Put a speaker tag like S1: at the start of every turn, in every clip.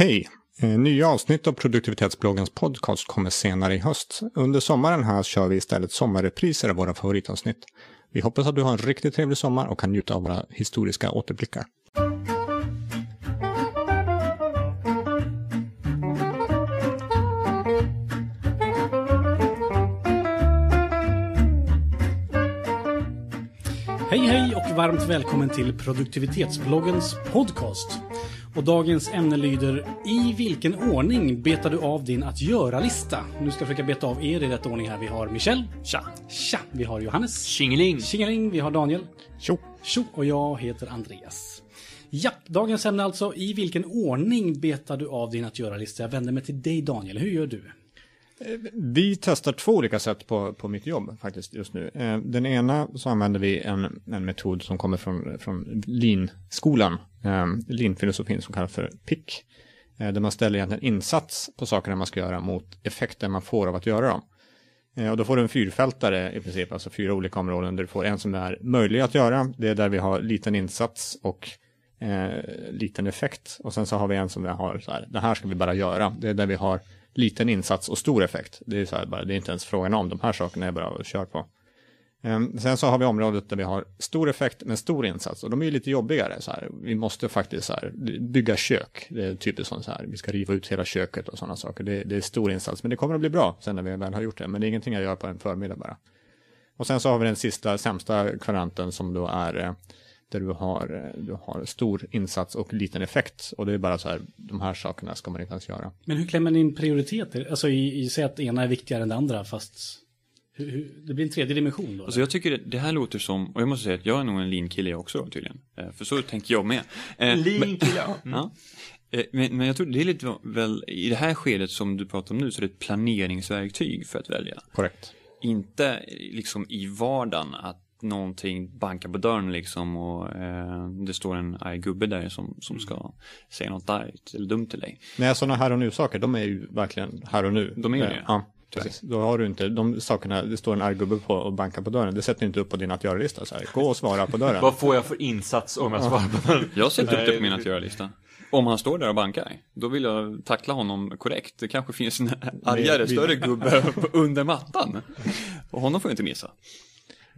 S1: Hej! Eh, nya avsnitt av produktivitetsbloggens podcast kommer senare i höst. Under sommaren här kör vi istället sommarrepriser av våra favoritavsnitt. Vi hoppas att du har en riktigt trevlig sommar och kan njuta av våra historiska återblickar.
S2: Hej hej och varmt välkommen till produktivitetsbloggens podcast. Och dagens ämne lyder I vilken ordning betar du av din att göra-lista? Nu ska jag försöka beta av er i rätt ordning här. Vi har Michel.
S3: Tja!
S2: Tja! Vi har Johannes.
S3: Tjingeling!
S2: Tjingeling. Vi har Daniel.
S1: Tjo!
S2: Tjo! Och jag heter Andreas. Japp, dagens ämne alltså. I vilken ordning betar du av din att göra-lista? Jag vänder mig till dig Daniel. Hur gör du?
S1: Vi testar två olika sätt på, på mitt jobb faktiskt just nu. Eh, den ena så använder vi en, en metod som kommer från, från Lean-skolan. Eh, Lean-filosofin som kallas för PIC. Eh, där man ställer egentligen insats på sakerna man ska göra mot effekten man får av att göra dem. Och då får du en fyrfältare i princip, alltså fyra olika områden där du får en som är möjlig att göra. Det är där vi har liten insats och eh, liten effekt. Och sen så har vi en som vi har så här, det här ska vi bara göra. Det är där vi har liten insats och stor effekt. Det är, så här, bara, det är inte ens frågan om, de här sakerna är bara att köra på. Ehm, sen så har vi området där vi har stor effekt men stor insats och de är ju lite jobbigare. Så här. Vi måste faktiskt så här, bygga kök. Det är typiskt sånt så här. Vi ska riva ut hela köket och sådana saker. Det, det är stor insats men det kommer att bli bra sen när vi väl har gjort det. Men det är ingenting jag gör på en förmiddag bara. Och sen så har vi den sista sämsta kvadranten som då är eh, där du har, du har stor insats och liten effekt. Och det är bara så här, de här sakerna ska man inte ens göra.
S2: Men hur klämmer ni in prioriteter? Alltså i, i säg att ena är viktigare än det andra fast hur, hur, det blir en tredje dimension då?
S3: Alltså jag tycker det, det här låter som, och jag måste säga att jag är nog en lean-kille också då, tydligen. Eh, För så tänker jag med. Eh, men- Ja. Eh, Men, men jag tror det är lite väl, i det här skedet som du pratar om nu så är det ett planeringsverktyg för att välja.
S1: Korrekt.
S3: Inte liksom i vardagen att någonting bankar på dörren liksom och eh, det står en arg gubbe där som, som ska säga något argt eller dumt till dig.
S1: Nej, sådana här och nu-saker, de är ju verkligen här och nu.
S3: De är ju det.
S1: Ja, precis. Då har du inte, de sakerna, det står en arg gubbe på och bankar på dörren, det sätter du inte upp på din att göra-lista. Gå och svara på dörren.
S4: Vad får jag för insats om jag svarar på den?
S3: Jag sätter upp det på min att göra-lista. Om han står där och bankar, då vill jag tackla honom korrekt. Det kanske finns en argare, större gubbe under mattan. Och honom får jag inte missa.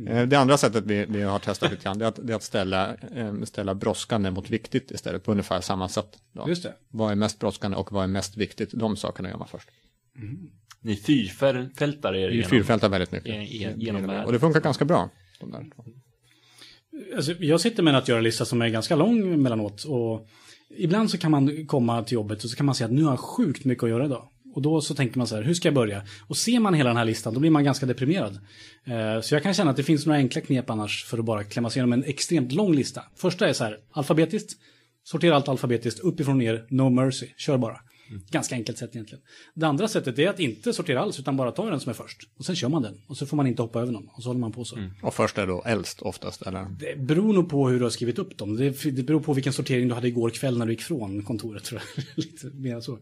S1: Eh, Det andra sättet vi, vi har testat lite grann, det är att, det är att ställa, eh, ställa brådskande mot viktigt istället, på ungefär samma sätt. Då.
S2: Just det.
S1: Vad är mest brådskande och vad är mest viktigt? De sakerna gör man först.
S4: Ni fyrfältare är det
S1: Vi
S4: genom.
S1: fyrfältar väldigt mycket.
S4: Gen- gen- genom världen.
S1: och det funkar ganska bra. De där.
S2: Alltså, jag sitter med en att göra-lista som är ganska lång emellanåt. Och ibland så kan man komma till jobbet och så kan man säga att nu har jag sjukt mycket att göra idag. Och då så tänker man så här, hur ska jag börja? Och ser man hela den här listan, då blir man ganska deprimerad. Eh, så jag kan känna att det finns några enkla knep annars för att bara klämma sig igenom en extremt lång lista. Första är så här, alfabetiskt. Sortera allt alfabetiskt, uppifrån ner, no mercy, kör bara. Ganska enkelt sätt egentligen. Det andra sättet är att inte sortera alls, utan bara ta den som är först. Och sen kör man den. Och så får man inte hoppa över någon. Och så håller man på så.
S1: Och först är då äldst oftast, eller?
S2: Det beror nog på hur du har skrivit upp dem. Det, det beror på vilken sortering du hade igår kväll när du gick från kontoret. Tror jag. Lite mer så.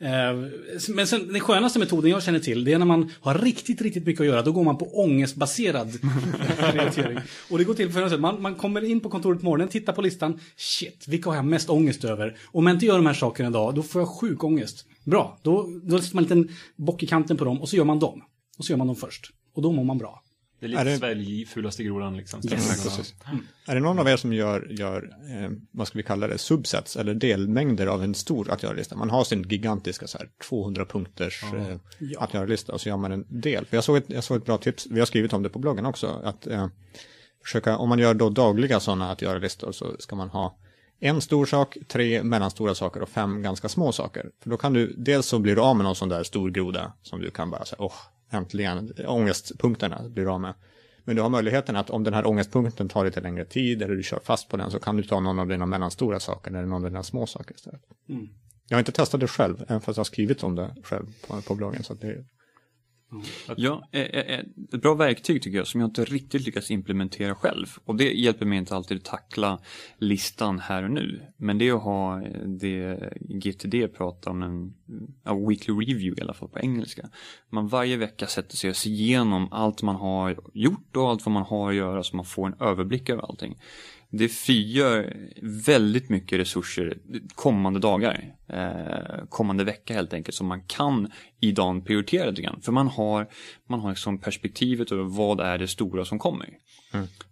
S2: Eh, Men sen, den skönaste metoden jag känner till, det är när man har riktigt, riktigt mycket att göra. Då går man på ångestbaserad prioritering. Och det går till på följande sätt. Man, man kommer in på kontoret på morgonen, tittar på listan. Shit, vilka har jag mest ångest över? Om jag inte gör de här sakerna idag, då får jag sjuk ångest. Bra, då, då sätter man en liten bock i kanten på dem och så gör man dem. Och så gör man dem först. Och då mår man bra.
S4: Det är lite
S1: Är det-
S4: svälj fulaste grodan liksom.
S2: Yes.
S1: Precis. Är det någon av er som gör, gör eh, vad ska vi kalla det, subsets eller delmängder av en stor att göra-lista? Man har sin gigantiska så här, 200 punkters eh,
S2: Ja.
S1: att göra-lista och så gör man en del. För jag såg, ett, jag såg ett bra tips, vi har skrivit om det på bloggen också, att eh, försöka, om man gör då dagliga sådana att göra-listor så ska man ha en stor sak, tre mellanstora saker och fem ganska små saker. För då kan du, dels så blir du av med någon sån där stor groda som du kan bara säga, åh, äntligen, ångestpunkterna blir av med. Men du har möjligheten att om den här ångestpunkten tar lite längre tid eller du kör fast på den så kan du ta någon av dina mellanstora saker eller någon av dina små saker istället. Jag har inte testat det själv, även fast jag har skrivit om det själv på, på bloggen. Så att
S3: Ja, eh, eh, eh, ett bra verktyg tycker jag som jag inte riktigt lyckats implementera själv. Och det hjälper mig inte alltid att tackla listan här och nu. Men det är att ha det GTD pratar om en a weekly review i alla fall på engelska. Man varje vecka sätter sig och ser igenom allt man har gjort och allt vad man har att göra så man får en överblick över allting det frigör väldigt mycket resurser kommande dagar, eh, kommande vecka helt enkelt, som man kan i dagen prioritera lite grann. För man har, man har liksom perspektivet över vad är det stora som kommer.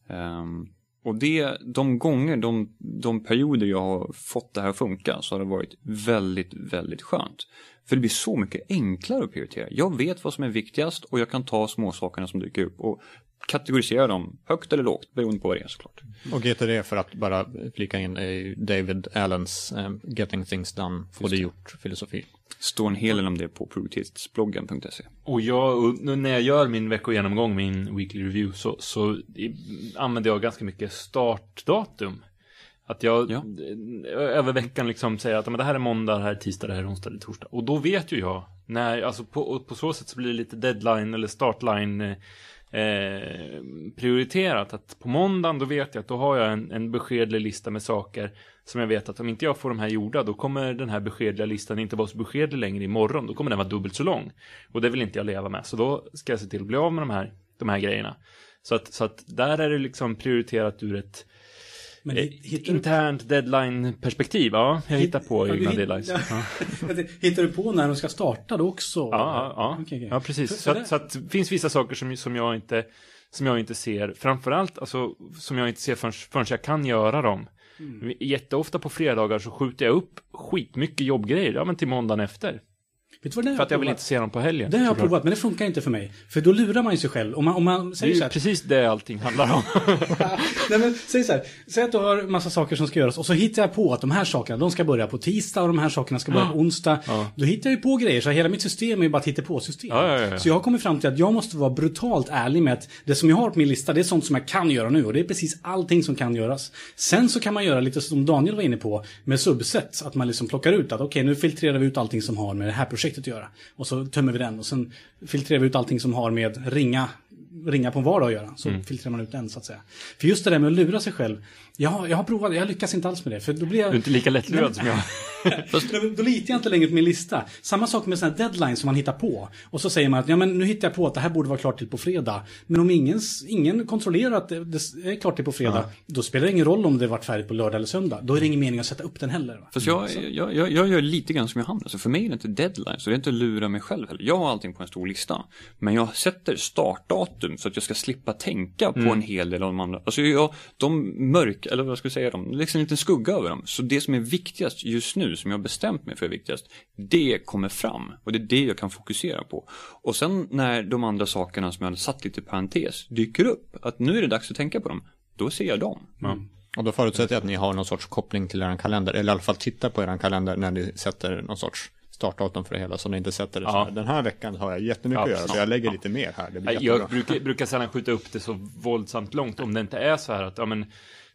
S3: Um, och det, de gånger, de, de perioder jag har fått det här att funka så har det varit väldigt, väldigt skönt. För det blir så mycket enklare att prioritera. Jag vet vad som är viktigast och jag kan ta småsakerna som dyker upp och kategorisera dem högt eller lågt beroende på vad det är såklart.
S1: Och GTD för att bara flika in är David Allens um, Getting Things Done, få det gjort filosofi.
S3: Står en hel del om det på produktivitetsbloggen.se.
S4: Och jag, och nu när jag gör min veckogenomgång, min weekly review, så, så använder jag ganska mycket startdatum. Att jag
S3: Ja.
S4: eh, över veckan liksom säger att men det här är måndag, det här är tisdag, det här är onsdag, det är torsdag. Och då vet ju jag, när, alltså på, på så sätt så blir det lite deadline eller startline eh, prioriterat. Att på måndagen då vet jag att då har jag en, en beskedlig lista med saker som jag vet att om inte jag får de här gjorda då kommer den här beskedliga listan inte vara så beskedlig längre imorgon. Då kommer den vara dubbelt så lång. Och det vill inte jag leva med. Så då ska jag se till att bli av med de här, de här grejerna. Så att, så att där är det liksom prioriterat ur ett
S2: men
S4: eh,
S2: du,
S4: internt deadline-perspektiv. Ja, jag hittar på
S2: Ja,
S4: egna
S2: hitt-
S4: deadlines.
S2: ja.
S4: Ja.
S2: hittar du på när de ska starta då också?
S4: Ja, ja, ja.
S2: Okej, okej.
S4: ja precis. Så,
S2: det-
S4: att, så att det finns vissa saker som, som, jag inte, som jag inte ser, framförallt alltså, som jag inte ser förrän, förrän jag kan göra dem.
S2: Mm.
S4: Jätteofta på fredagar så skjuter jag upp skitmycket jobbgrejer, ja men till måndagen efter.
S2: Vet du vad det är
S4: För att jag vill inte se dem på helgen.
S2: Det har jag provat, men det funkar inte för mig. För då lurar man ju sig själv. Om man, om man
S4: Det
S2: säger
S4: är
S2: så
S4: ju
S2: här,
S4: precis det allting handlar om.
S2: Nej, men, säg så här. Säg att du har massa saker som ska göras och så hittar jag på att de här sakerna, de ska börja på tisdag och de här sakerna ska börja på onsdag.
S4: Ja.
S2: Då hittar jag ju på grejer, så hela mitt system är ju bara ett på system
S4: Ja, ja.
S2: Så jag har kommit fram till att jag måste vara brutalt ärlig med att det som jag har på min lista, det är sånt som jag kan göra nu. Och det är precis allting som kan göras. Sen så kan man göra lite som Daniel var inne på, med subset. Att man liksom plockar ut att okej, nu filtrerar vi ut allting som har med det här projektet att göra. Och så tömmer vi den. Och sen filtrerar vi ut allting som har med ringa ringa på en vardag att göra. Så
S4: Mm.
S2: filtrerar man ut den så att säga. För just det där med att lura sig själv. Jag har, jag har provat, jag lyckas inte alls med det. För då blir jag...
S4: Du är inte lika lättlurad som jag.
S2: då, litar jag inte längre på min lista. Samma sak med sådana här deadlines som man hittar på. Och så säger man att ja, men nu hittar jag på att det här borde vara klart till på fredag. Men om ingen, ingen kontrollerar att det, det är klart till på fredag, då spelar det ingen roll om det varit färdigt på lördag eller söndag. Då är det ingen mening att sätta upp den heller. Va?
S3: Fast jag, jag, jag, jag gör lite grann som Johannes, alltså för mig är det inte deadline, så det är inte att lura mig själv heller. Jag har allting på en stor lista, men jag sätter startdatum så att jag ska slippa tänka på en hel del av de andra. Alltså jag, de mörk, eller vad ska jag säga, de det är liksom en liten skugga över dem. Så det som är viktigast just nu, som jag har bestämt mig för är viktigast, det kommer fram. Och det är det jag kan fokusera på. Och sen när de andra sakerna som jag hade satt lite i parentes dyker upp, att nu är det dags att tänka på dem, då ser jag dem.
S1: Och då förutsätter jag att ni har någon sorts koppling till er kalender, eller i alla fall tittar på er kalender när ni sätter någon sorts startdatum för det hela, så ni inte sätter det så
S4: Ja.
S1: här. Den här veckan har jag jättemycket
S4: Ja,
S1: att göra, så
S4: ja,
S1: jag lägger
S4: ja.
S1: lite mer här. Det blir jättebra.
S4: Jag brukar, brukar sällan skjuta upp det så våldsamt långt om det inte är så här att ja, men,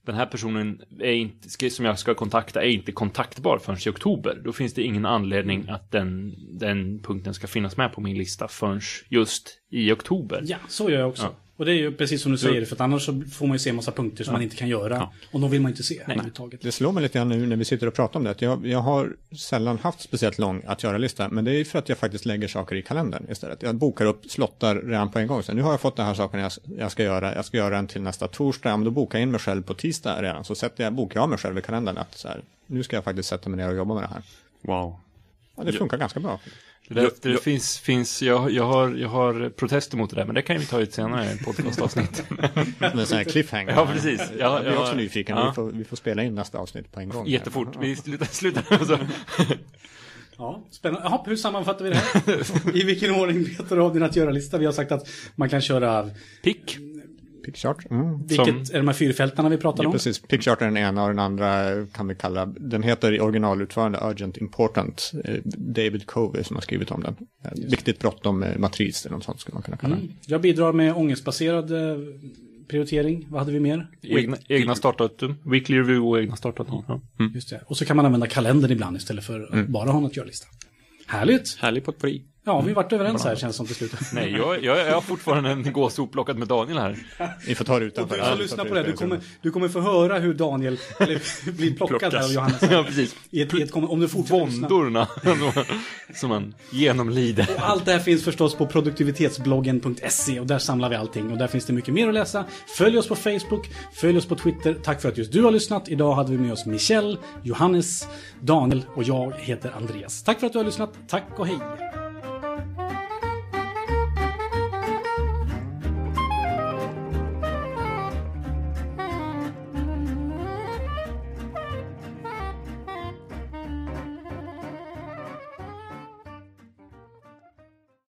S4: den här personen är inte, som jag ska kontakta är inte kontaktbar förrän i oktober. Då finns det ingen anledning att den, den punkten ska finnas med på min lista förrän just i oktober.
S2: Ja, så gör jag också.
S4: Ja.
S2: Och det är ju precis som du säger, för att annars så får man ju se en massa punkter som man inte kan göra. Och de vill man inte se överhuvudtaget.
S1: Det slår mig lite grann nu när vi sitter och pratar om det. att Jag, jag har sällan haft speciellt lång att göra-lista, men det är för att jag faktiskt lägger saker i kalendern istället. Jag bokar upp slottar redan på en gång. Så nu har jag fått de här sakerna jag, jag ska göra. Jag ska göra en till nästa torsdag. Ja, men då bokar jag in mig själv på tisdag redan. Så sätter jag, bokar jag mig själv i kalendern att så här, nu ska jag faktiskt sätta mig ner och jobba med det här.
S3: Wow.
S1: Ja, det funkar ganska bra.
S4: Det, där, det finns, finns jag, jag, har, jag har protester mot det där, men det kan vi ta i ett senare podcastavsnitt.
S1: Med sån här cliffhanger.
S4: Ja, precis. Ja,
S1: Jag är
S4: ja,
S1: också nyfiken.
S4: ja.
S1: Vi, får, vi får spela in nästa avsnitt på en gång.
S4: Jättefort. Vi slutar, slutar.
S2: Ja, spännande. Jaha, hur sammanfattar vi det här? I vilken ordning betar du av din att göra-lista? Vi har sagt att man kan köra,
S4: Pick.
S1: Pickchart. Mm.
S2: vilket
S4: Som-
S2: är de här fyrfältarna vi pratar
S1: Ja,
S2: om?
S1: precis. Pickchart är den ena och den andra kan vi kalla, den heter i originalutförande Urgent Important. Eh, David Covey som har skrivit om den. Eh, Viktigt bråttom eh, matris eller något sånt skulle man kunna kalla den.
S2: Mm. Jag bidrar med ångestbaserad prioritering. Vad hade vi mer?
S4: Egna, egna startdatum. Weekly review och egna startdatum. Ja.
S2: Just det. Och så kan man använda kalendern ibland istället för att bara ha något att göra-lista. Härligt!
S3: Härlig potpurri.
S2: Ja, vi vart överens här känns som till slut.
S4: Nej, jag, jag, jag har fortfarande en gås plockad med Daniel här.
S1: Vi får ta det
S2: Och
S1: utanför.
S2: du som lyssnar på det, du kommer, du kommer få höra hur Daniel eller, blir plockad här av Johannes.
S4: Ja, precis.
S2: I ett, i ett, om du fortsätter lyssna.
S4: Våndorna som man genomlider.
S2: Allt det här finns förstås på produktivitetsbloggen.se och där samlar vi allting och där finns det mycket mer att läsa. Följ oss på Facebook, följ oss på Twitter. Tack för att just du har lyssnat. Idag hade vi med oss Michel, Johannes, Daniel och jag heter Andreas. Tack för att du har lyssnat. Tack och hej!